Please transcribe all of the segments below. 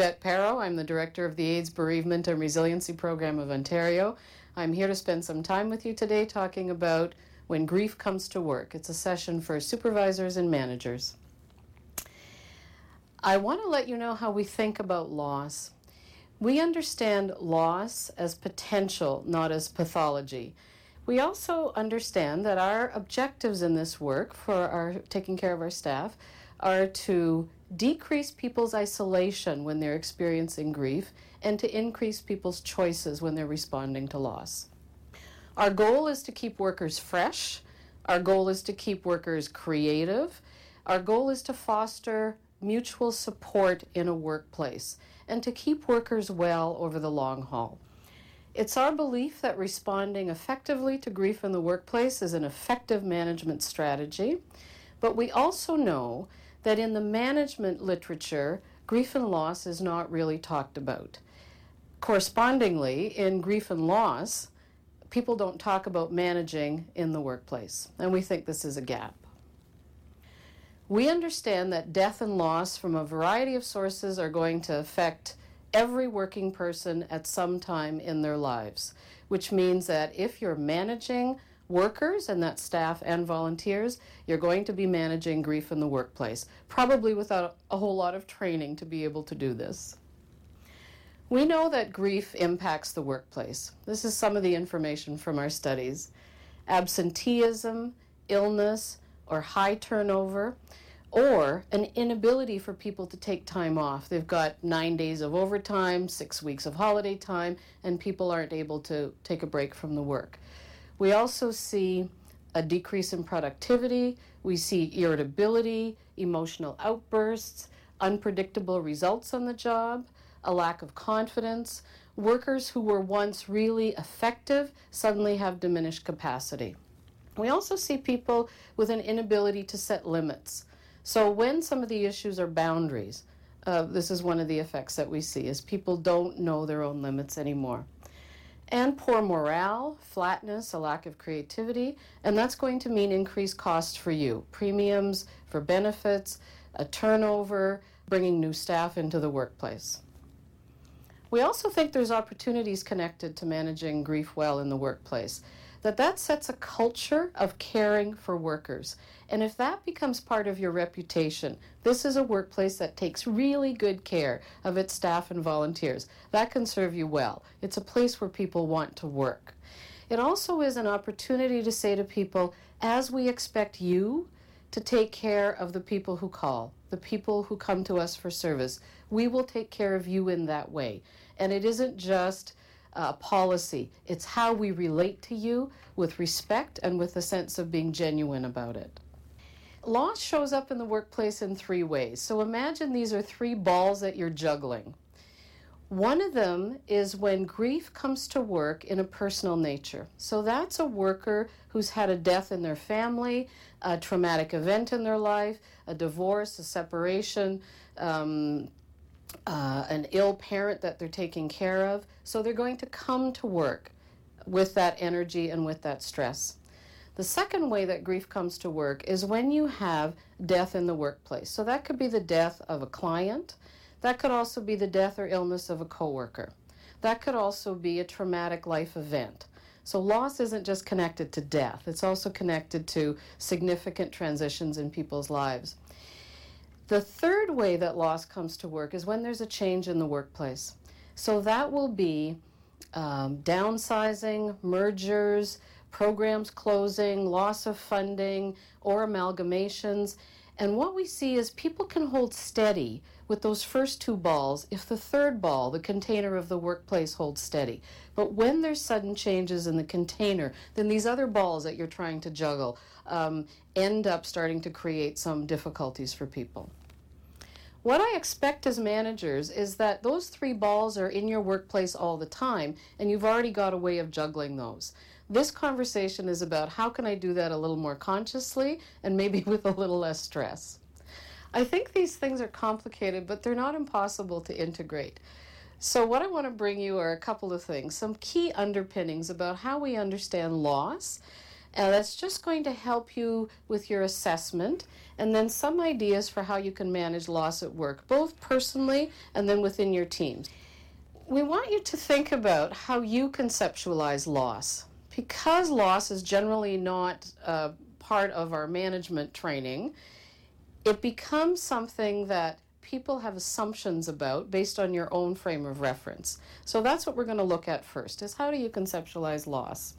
Yvette Perreault. I'm the director of the AIDS Bereavement and Resiliency Program of Ontario. I'm here to spend some time with you today talking about when grief comes to work. It's a session for supervisors and managers. I want to let you know how we think about loss. We understand loss as potential, not as pathology. We also understand that our objectives in this work for our taking care of our staff are to decrease people's isolation when they're experiencing grief and to increase people's choices when they're responding to loss. Our goal is to keep workers fresh. Our goal is to keep workers creative. Our goal is to foster mutual support in a workplace and to keep workers well over the long haul. It's our belief that responding effectively to grief in the workplace is an effective management strategy, but we also know that in the management literature, grief and loss is not really talked about. Correspondingly, in grief and loss, people don't talk about managing in the workplace, and we think this is a gap. We understand that death and loss from a variety of sources are going to affect every working person at some time in their lives, which means that if you're managing workers and that staff and volunteers, you're going to be managing grief in the workplace, probably without a whole lot of training to be able to do this. We know that grief impacts the workplace. This is some of the information from our studies. Absenteeism, illness, or high turnover, or an inability for people to take time off. They've got nine days of overtime, six weeks of holiday time, and people aren't able to take a break from the work. We also see a decrease in productivity. We see irritability, emotional outbursts, unpredictable results on the job, a lack of confidence. Workers who were once really effective suddenly have diminished capacity. We also see people with an inability to set limits. So when some of the issues are boundaries, uh, this is one of the effects that we see is people don't know their own limits anymore and poor morale, flatness, a lack of creativity, and that's going to mean increased costs for you premiums for benefits, a turnover, bringing new staff into the workplace. We also think there's opportunities connected to managing grief well in the workplace that that sets a culture of caring for workers. And if that becomes part of your reputation, this is a workplace that takes really good care of its staff and volunteers. That can serve you well. It's a place where people want to work. It also is an opportunity to say to people, as we expect you to take care of the people who call, the people who come to us for service, we will take care of you in that way. And it isn't just uh, policy. It's how we relate to you with respect and with a sense of being genuine about it. Loss shows up in the workplace in three ways. So imagine these are three balls that you're juggling. One of them is when grief comes to work in a personal nature. So that's a worker who's had a death in their family, a traumatic event in their life, a divorce, a separation, um, uh, an ill parent that they're taking care of. So they're going to come to work with that energy and with that stress. The second way that grief comes to work is when you have death in the workplace. So that could be the death of a client, that could also be the death or illness of a coworker. That could also be a traumatic life event. So loss isn't just connected to death, it's also connected to significant transitions in people's lives. The third way that loss comes to work is when there's a change in the workplace. So that will be um, downsizing, mergers, programs closing, loss of funding, or amalgamations. And what we see is people can hold steady with those first two balls if the third ball, the container of the workplace, holds steady. But when there's sudden changes in the container, then these other balls that you're trying to juggle um, end up starting to create some difficulties for people. What I expect as managers is that those three balls are in your workplace all the time, and you've already got a way of juggling those. This conversation is about how can I do that a little more consciously and maybe with a little less stress. I think these things are complicated, but they're not impossible to integrate. So, what I want to bring you are a couple of things, some key underpinnings about how we understand loss and that's just going to help you with your assessment and then some ideas for how you can manage loss at work, both personally and then within your teams. We want you to think about how you conceptualize loss. Because loss is generally not uh, part of our management training, it becomes something that people have assumptions about based on your own frame of reference. So that's what we're going to look at first is how do you conceptualize loss?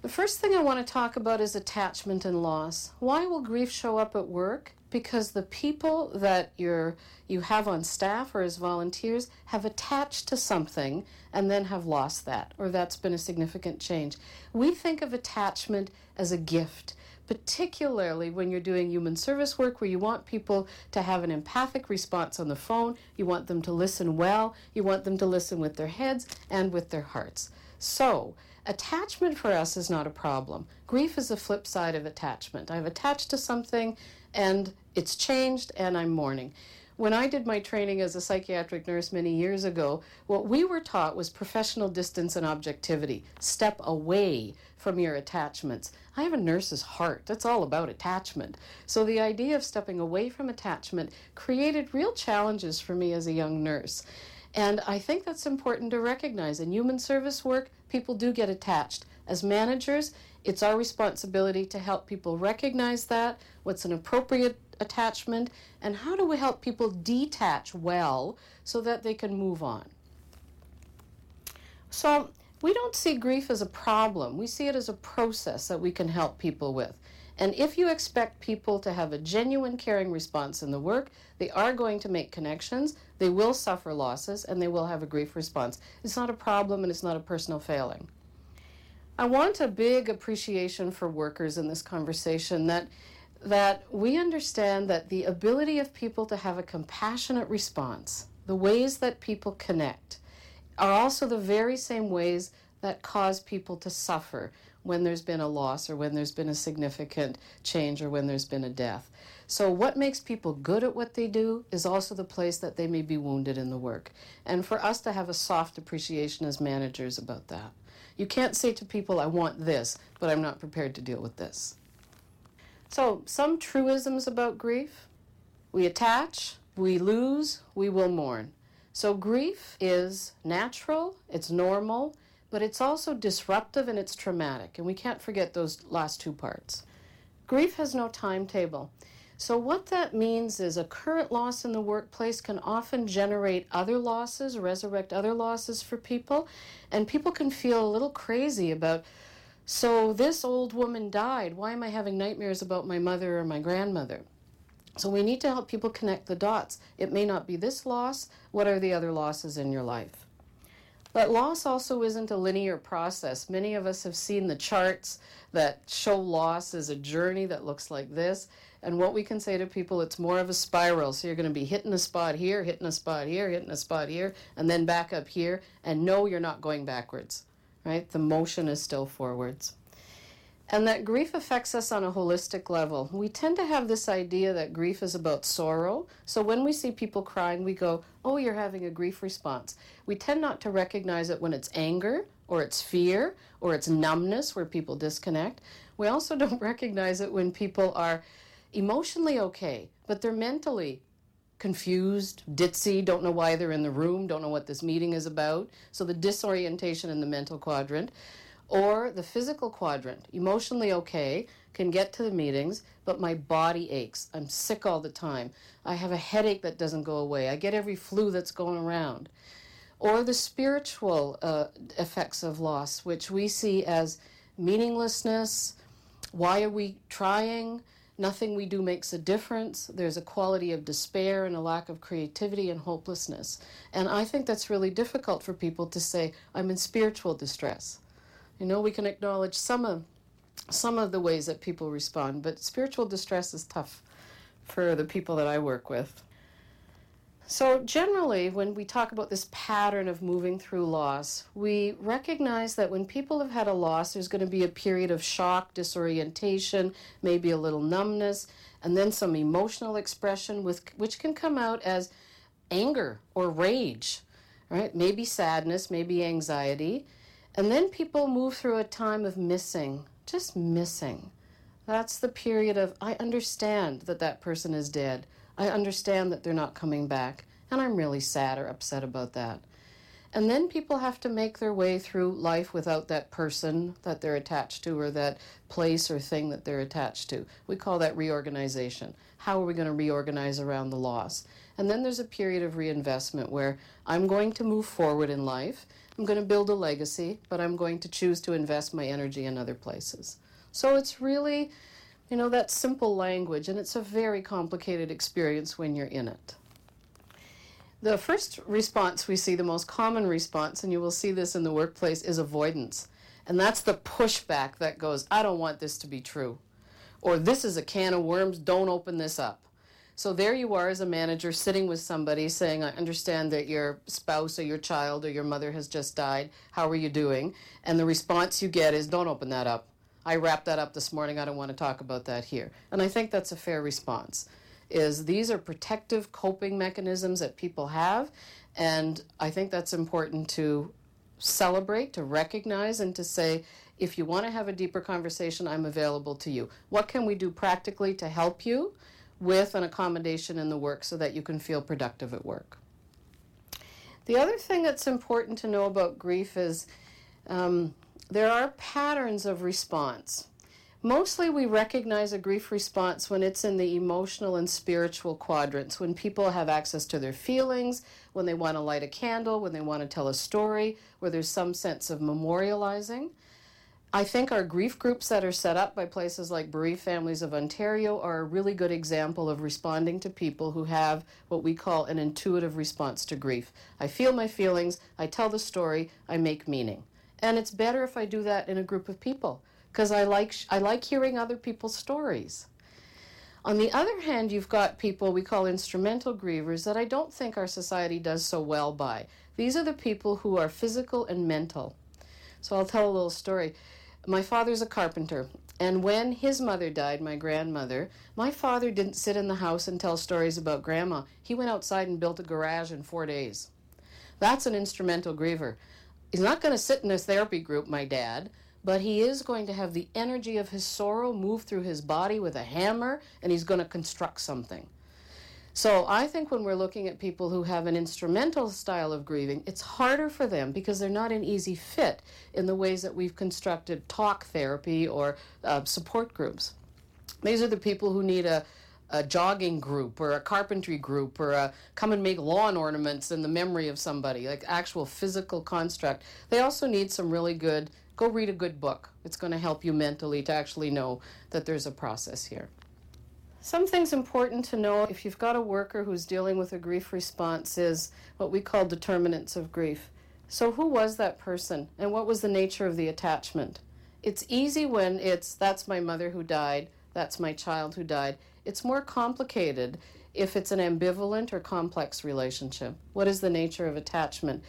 The first thing I want to talk about is attachment and loss. Why will grief show up at work? Because the people that you're you have on staff or as volunteers have attached to something and then have lost that or that's been a significant change. We think of attachment as a gift particularly when you're doing human service work where you want people to have an empathic response on the phone, you want them to listen well, you want them to listen with their heads and with their hearts. So, Attachment for us is not a problem. Grief is the flip side of attachment. I've attached to something and it's changed and I'm mourning. When I did my training as a psychiatric nurse many years ago, what we were taught was professional distance and objectivity. Step away from your attachments. I have a nurse's heart. That's all about attachment. So the idea of stepping away from attachment created real challenges for me as a young nurse. And I think that's important to recognize. In human service work, people do get attached. As managers, it's our responsibility to help people recognize that, what's an appropriate attachment, and how do we help people detach well so that they can move on. So, we don't see grief as a problem. We see it as a process that we can help people with. And if you expect people to have a genuine caring response in the work, they are going to make connections, they will suffer losses, and they will have a grief response. It's not a problem and it's not a personal failing. I want a big appreciation for workers in this conversation that that we understand that the ability of people to have a compassionate response, the ways that people connect, are also the very same ways that cause people to suffer when there's been a loss or when there's been a significant change or when there's been a death. So, what makes people good at what they do is also the place that they may be wounded in the work. And for us to have a soft appreciation as managers about that. You can't say to people, I want this, but I'm not prepared to deal with this. So, some truisms about grief we attach, we lose, we will mourn. So, grief is natural, it's normal, but it's also disruptive and it's traumatic, and we can't forget those last two parts. Grief has no timetable. So, what that means is a current loss in the workplace can often generate other losses, resurrect other losses for people, and people can feel a little crazy about. So, this old woman died. Why am I having nightmares about my mother or my grandmother? So, we need to help people connect the dots. It may not be this loss. What are the other losses in your life? But loss also isn't a linear process. Many of us have seen the charts that show loss as a journey that looks like this. And what we can say to people, it's more of a spiral. So you're going to be hitting a spot here, hitting a spot here, hitting a spot here, and then back up here. And no, you're not going backwards, right? The motion is still forwards and that grief affects us on a holistic level. We tend to have this idea that grief is about sorrow. So when we see people crying, we go, Oh, you're having a grief response. We tend not to recognize it when it's anger or it's fear or it's numbness where people disconnect. We also don't recognize it when people are emotionally okay, but they're mentally confused, ditzy, don't know why they're in the room, don't know what this meeting is about. So the disorientation in the mental quadrant Or the physical quadrant, emotionally okay, can get to the meetings, but my body aches. I'm sick all the time. I have a headache that doesn't go away. I get every flu that's going around. Or the spiritual uh, effects of loss, which we see as meaninglessness. Why are we trying? Nothing we do makes a difference. There's a quality of despair and a lack of creativity and hopelessness. And I think that's really difficult for people to say, I'm in spiritual distress. You know, we can acknowledge some of some of the ways that people respond, but spiritual distress is tough for the people that I work with. So, generally, when we talk about this pattern of moving through loss, we recognize that when people have had a loss, there's going to be a period of shock, disorientation, maybe a little numbness, and then some emotional expression, with, which can come out as anger or rage, right? Maybe sadness, maybe anxiety. And then people move through a time of missing, just missing. That's the period of, I understand that that person is dead. I understand that they're not coming back, and I'm really sad or upset about that. And then people have to make their way through life without that person that they're attached to or that place or thing that they're attached to. We call that reorganization. How are we going to reorganize around the loss? And then there's a period of reinvestment where I'm going to move forward in life. I'm going to build a legacy, but I'm going to choose to invest my energy in other places. So it's really you know, that simple language, and it's a very complicated experience when you're in it. The first response we see, the most common response, and you will see this in the workplace, is avoidance. And that's the pushback that goes, I don't want this to be true. Or this is a can of worms, don't open this up. So there you are as a manager sitting with somebody saying, I understand that your spouse or your child or your mother has just died. How are you doing? And the response you get is, don't open that up. I wrapped that up this morning. I don't want to talk about that here. And I think that's a fair response. Is these are protective coping mechanisms that people have, and I think that's important to celebrate, to recognize, and to say, if you want to have a deeper conversation, I'm available to you. What can we do practically to help you with an accommodation in the work so that you can feel productive at work? The other thing that's important to know about grief is um, there are patterns of response. Mostly, we recognize a grief response when it's in the emotional and spiritual quadrants, when people have access to their feelings, when they want to light a candle, when they want to tell a story, where there's some sense of memorializing. I think our grief groups that are set up by places like Bereaved Families of Ontario are a really good example of responding to people who have what we call an intuitive response to grief. I feel my feelings, I tell the story, I make meaning. And it's better if I do that in a group of people because I like I like hearing other people's stories. On the other hand, you've got people we call instrumental grievers that I don't think our society does so well by. These are the people who are physical and mental. So I'll tell a little story. My father's a carpenter, and when his mother died, my grandmother, my father didn't sit in the house and tell stories about grandma. He went outside and built a garage in four days. That's an instrumental griever he's not going to sit in this therapy group, my dad, but he is going to have the energy of his sorrow move through his body with a hammer and he's going to construct something. So I think when we're looking at people who have an instrumental style of grieving, it's harder for them because they're not an easy fit in the ways that we've constructed talk therapy or uh, support groups. These are the people who need a, a jogging group or a carpentry group or a come and make lawn ornaments in the memory of somebody, like actual physical construct. They also need some really good, go read a good book. It's going to help you mentally to actually know that there's a process here. Some things important to know if you've got a worker who's dealing with a grief response is what we call determinants of grief. So, who was that person and what was the nature of the attachment? It's easy when it's that's my mother who died, that's my child who died. It's more complicated if it's an ambivalent or complex relationship. What is the nature of attachment?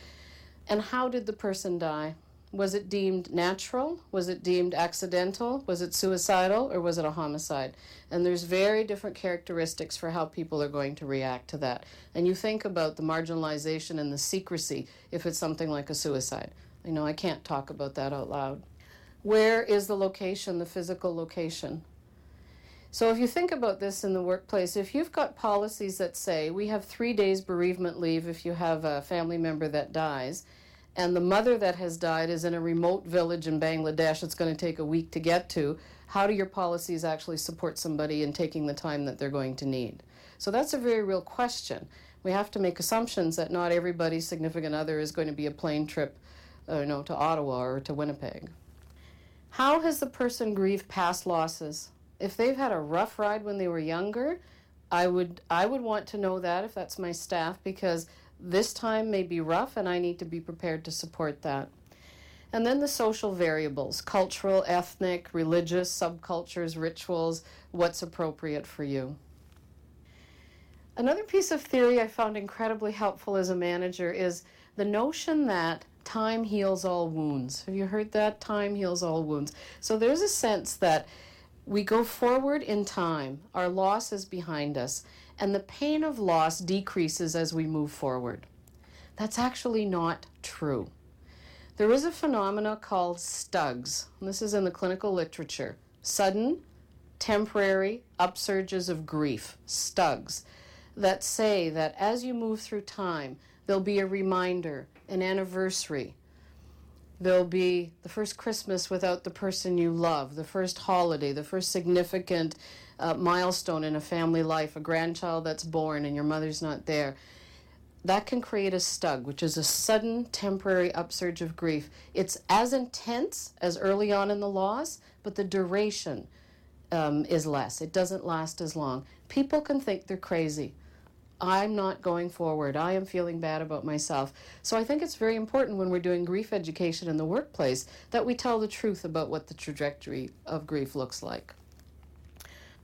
And how did the person die? Was it deemed natural? Was it deemed accidental? Was it suicidal? Or was it a homicide? And there's very different characteristics for how people are going to react to that. And you think about the marginalization and the secrecy if it's something like a suicide. You know, I can't talk about that out loud. Where is the location, the physical location? So if you think about this in the workplace, if you've got policies that say we have three days bereavement leave if you have a family member that dies, and the mother that has died is in a remote village in Bangladesh it's going to take a week to get to, how do your policies actually support somebody in taking the time that they're going to need? So that's a very real question. We have to make assumptions that not everybody's significant other is going to be a plane trip uh, know, to Ottawa or to Winnipeg. How has the person grieved past losses? If they've had a rough ride when they were younger, I would I would want to know that if that's my staff because this time may be rough and I need to be prepared to support that. And then the social variables cultural, ethnic, religious, subcultures, rituals, what's appropriate for you. Another piece of theory I found incredibly helpful as a manager is the notion that time heals all wounds. Have you heard that? Time heals all wounds. So there's a sense that we go forward in time, our loss is behind us, and the pain of loss decreases as we move forward. That's actually not true. There is a phenomena called STUGS, this is in the clinical literature sudden, temporary upsurges of grief, STUGS, that say that as you move through time, there'll be a reminder, an anniversary, There'll be the first Christmas without the person you love, the first holiday, the first significant uh, milestone in a family life, a grandchild that's born and your mother's not there. That can create a stug, which is a sudden temporary upsurge of grief. It's as intense as early on in the loss, but the duration um, is less. It doesn't last as long. People can think they're crazy. I'm not going forward. I am feeling bad about myself. So I think it's very important when we're doing grief education in the workplace that we tell the truth about what the trajectory of grief looks like.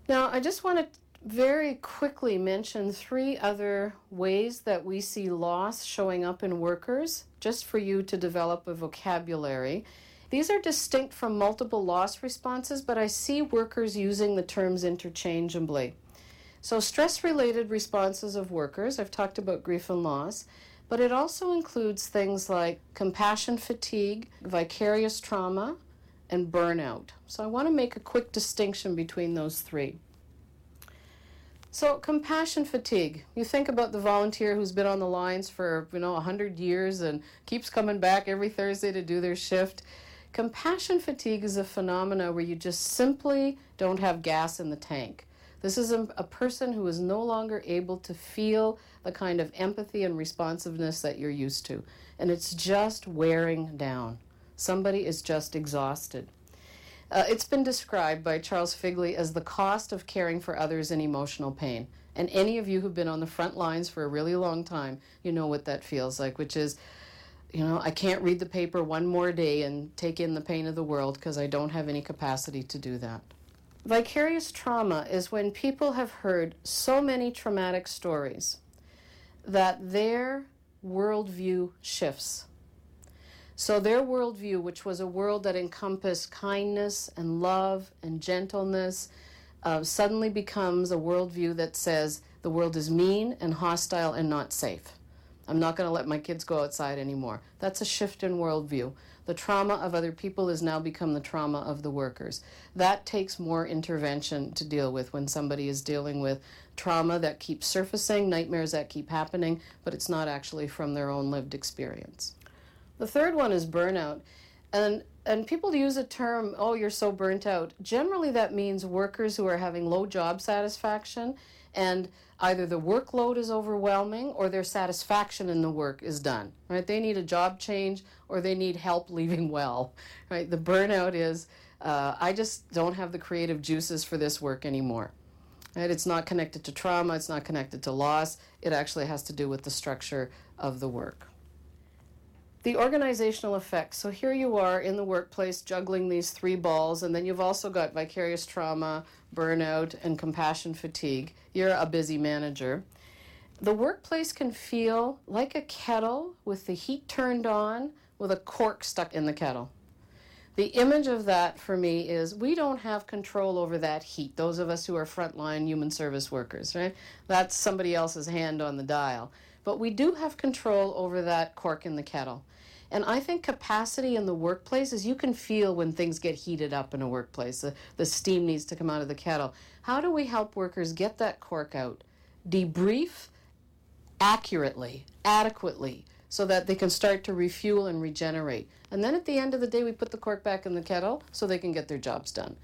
Now, I just want to very quickly mention three other ways that we see loss showing up in workers, just for you to develop a vocabulary. These are distinct from multiple loss responses, but I see workers using the terms interchangeably. So, stress related responses of workers, I've talked about grief and loss, but it also includes things like compassion fatigue, vicarious trauma, and burnout. So, I want to make a quick distinction between those three. So, compassion fatigue. You think about the volunteer who's been on the lines for, you know, 100 years and keeps coming back every Thursday to do their shift. Compassion fatigue is a phenomena where you just simply don't have gas in the tank. This is a, a, person who is no longer able to feel the kind of empathy and responsiveness that you're used to. And it's just wearing down. Somebody is just exhausted. Uh, it's been described by Charles Figley as the cost of caring for others in emotional pain. And any of you who've been on the front lines for a really long time, you know what that feels like, which is, you know, I can't read the paper one more day and take in the pain of the world because I don't have any capacity to do that. Vicarious trauma is when people have heard so many traumatic stories that their worldview shifts. So, their worldview, which was a world that encompassed kindness and love and gentleness, uh, suddenly becomes a worldview that says the world is mean and hostile and not safe. I'm not going to let my kids go outside anymore. That's a shift in worldview. The trauma of other people has now become the trauma of the workers. That takes more intervention to deal with when somebody is dealing with trauma that keeps surfacing, nightmares that keep happening, but it's not actually from their own lived experience. The third one is burnout. And and people use a term, oh, you're so burnt out. Generally, that means workers who are having low job satisfaction and either the workload is overwhelming or their satisfaction in the work is done right? They need a job change or they need help leaving well right? The burnout is uh, i just don't have the creative juices for this work anymore right? It's not connected to trauma. It's not connected to loss. It actually has to do with the structure of the work the organizational effects. So here you are in the workplace juggling these three balls, and then you've also got vicarious trauma, burnout, and compassion fatigue. You're a busy manager. The workplace can feel like a kettle with the heat turned on with a cork stuck in the kettle. The image of that for me is we don't have control over that heat, those of us who are frontline human service workers, right? That's somebody else's hand on the dial. But we do have control over that cork in the kettle. And I think capacity in the workplace is you can feel when things get heated up in a workplace. The, the steam needs to come out of the kettle. How do we help workers get that cork out? Debrief accurately, adequately, so that they can start to refuel and regenerate. And then at the end of the day, we put the cork back in the kettle so they can get their jobs done.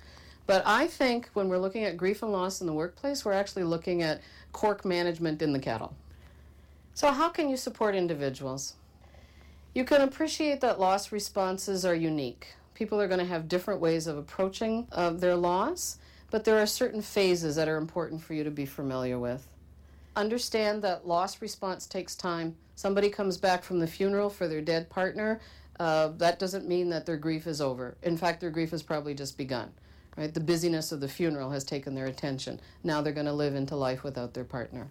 But I think when we're looking at grief and loss in the workplace, we're actually looking at cork management in the kettle. So, how can you support individuals? You can appreciate that loss responses are unique. People are going to have different ways of approaching uh, their loss, but there are certain phases that are important for you to be familiar with. Understand that loss response takes time. Somebody comes back from the funeral for their dead partner, uh, that doesn't mean that their grief is over. In fact, their grief has probably just begun. Right? The busyness of the funeral has taken their attention. Now they're going to live into life without their partner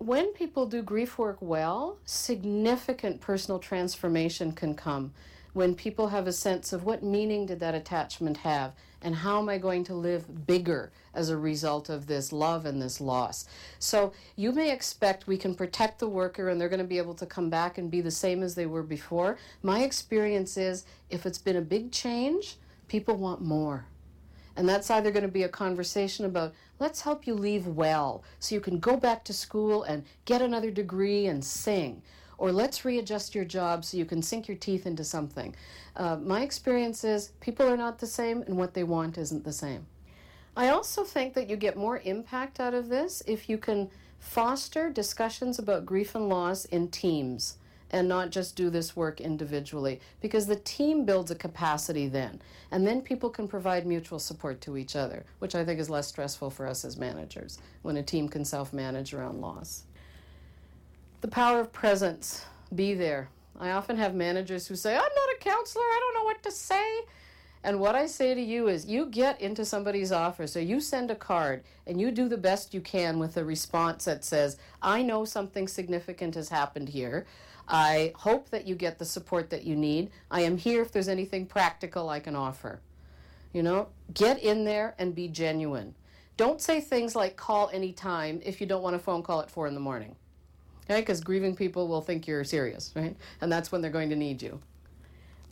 when people do grief work well, significant personal transformation can come when people have a sense of what meaning did that attachment have and how am I going to live bigger as a result of this love and this loss. So you may expect we can protect the worker and they're going to be able to come back and be the same as they were before. My experience is if it's been a big change, people want more. And that's either going to be a conversation about let's help you leave well so you can go back to school and get another degree and sing. Or let's readjust your job so you can sink your teeth into something. Uh, my experience is people are not the same and what they want isn't the same. I also think that you get more impact out of this if you can foster discussions about grief and loss in teams and not just do this work individually because the team builds a capacity then. And then people can provide mutual support to each other which i think is less stressful for us as managers when a team can self-manage around loss. The power of presence. Be there. I often have managers who say i'm not a counselor. I don't know what to say. And what I say to you is you get into somebody's office or you send a card and you do the best you can with a response that says, I know something significant has happened here. I hope that you get the support that you need. I am here if there's anything practical I can offer. You know, get in there and be genuine. Don't say things like call anytime if you don't want a phone call at four in the morning. Okay, because grieving people will think you're serious, right? And that's when they're going to need you.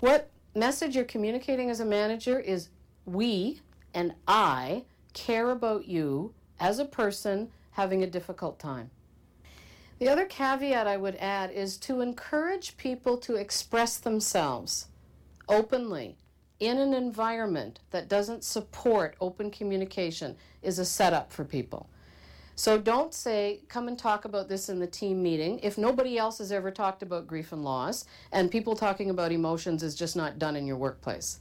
What message you're communicating as a manager is we and I care about you as a person having a difficult time. The other caveat I would add is to encourage people to express themselves openly in an environment that doesn't support open communication is a setup for people. So don't say, come and talk about this in the team meeting if nobody else has ever talked about grief and loss and people talking about emotions is just not done in your workplace.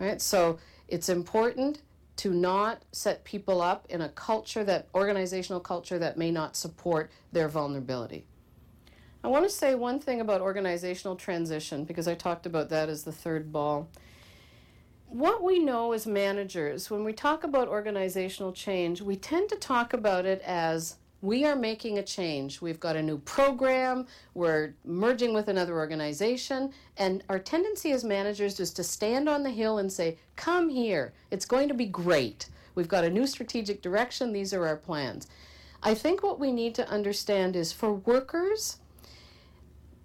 Right? So it's important to not set people up in a culture that organizational culture that may not support their vulnerability. I want to say one thing about organizational transition because I talked about that as the third ball. What we know as managers, when we talk about organizational change, we tend to talk about it as we are making a change. We've got a new program, we're merging with another organization, and our tendency as managers is to stand on the hill and say, Come here, it's going to be great. We've got a new strategic direction, these are our plans. I think what we need to understand is for workers,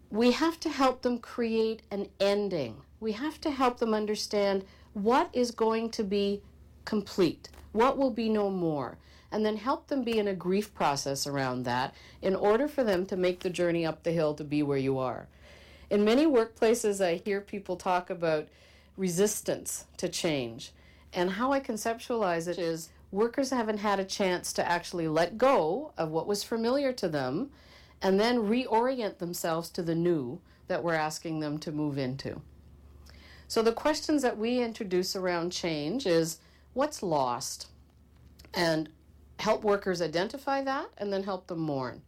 we have to help them create an ending. We have to help them understand what is going to be complete, what will be no more and then help them be in a grief process around that in order for them to make the journey up the hill to be where you are. In many workplaces, I hear people talk about resistance to change. And how I conceptualize it is workers haven't had a chance to actually let go of what was familiar to them and then reorient themselves to the new that we're asking them to move into. So the questions that we introduce around change is what's lost? And help workers identify that and then help them mourn.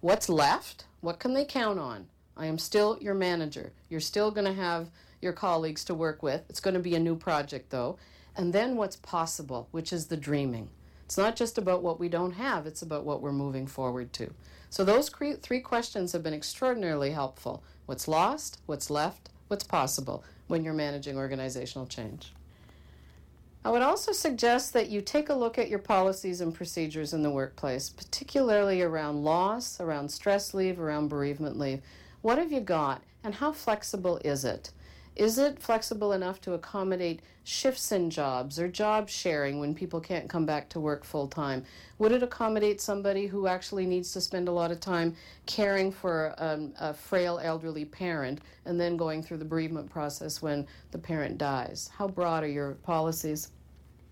What's left? What can they count on? I am still your manager. You're still going to have your colleagues to work with. It's going to be a new project though. And then what's possible, which is the dreaming. It's not just about what we don't have, it's about what we're moving forward to. So those three questions have been extraordinarily helpful. What's lost, what's left, what's possible when you're managing organizational change. I would also suggest that you take a look at your policies and procedures in the workplace, particularly around loss, around stress leave, around bereavement leave. What have you got, and how flexible is it? Is it flexible enough to accommodate shifts in jobs or job sharing when people can't come back to work full time? Would it accommodate somebody who actually needs to spend a lot of time caring for um, a frail elderly parent and then going through the bereavement process when the parent dies? How broad are your policies?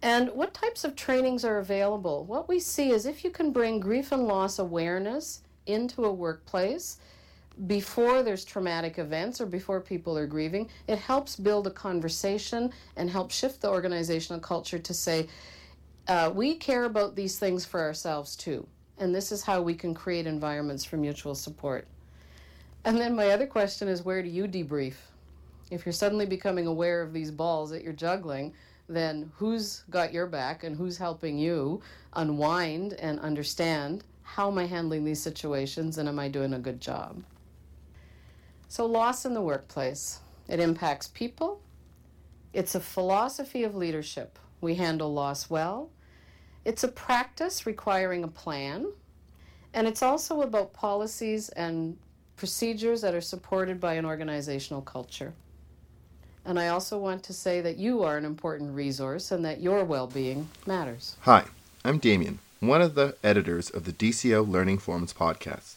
And what types of trainings are available? What we see is if you can bring grief and loss awareness into a workplace, before there's traumatic events or before people are grieving, it helps build a conversation and help shift the organizational culture to say, uh, we care about these things for ourselves too. And this is how we can create environments for mutual support. And then my other question is where do you debrief? If you're suddenly becoming aware of these balls that you're juggling, then who's got your back and who's helping you unwind and understand how am I handling these situations and am I doing a good job? So, loss in the workplace. It impacts people. It's a philosophy of leadership. We handle loss well. It's a practice requiring a plan. And it's also about policies and procedures that are supported by an organizational culture. And I also want to say that you are an important resource and that your well being matters. Hi, I'm Damien, one of the editors of the DCO Learning Forums podcast.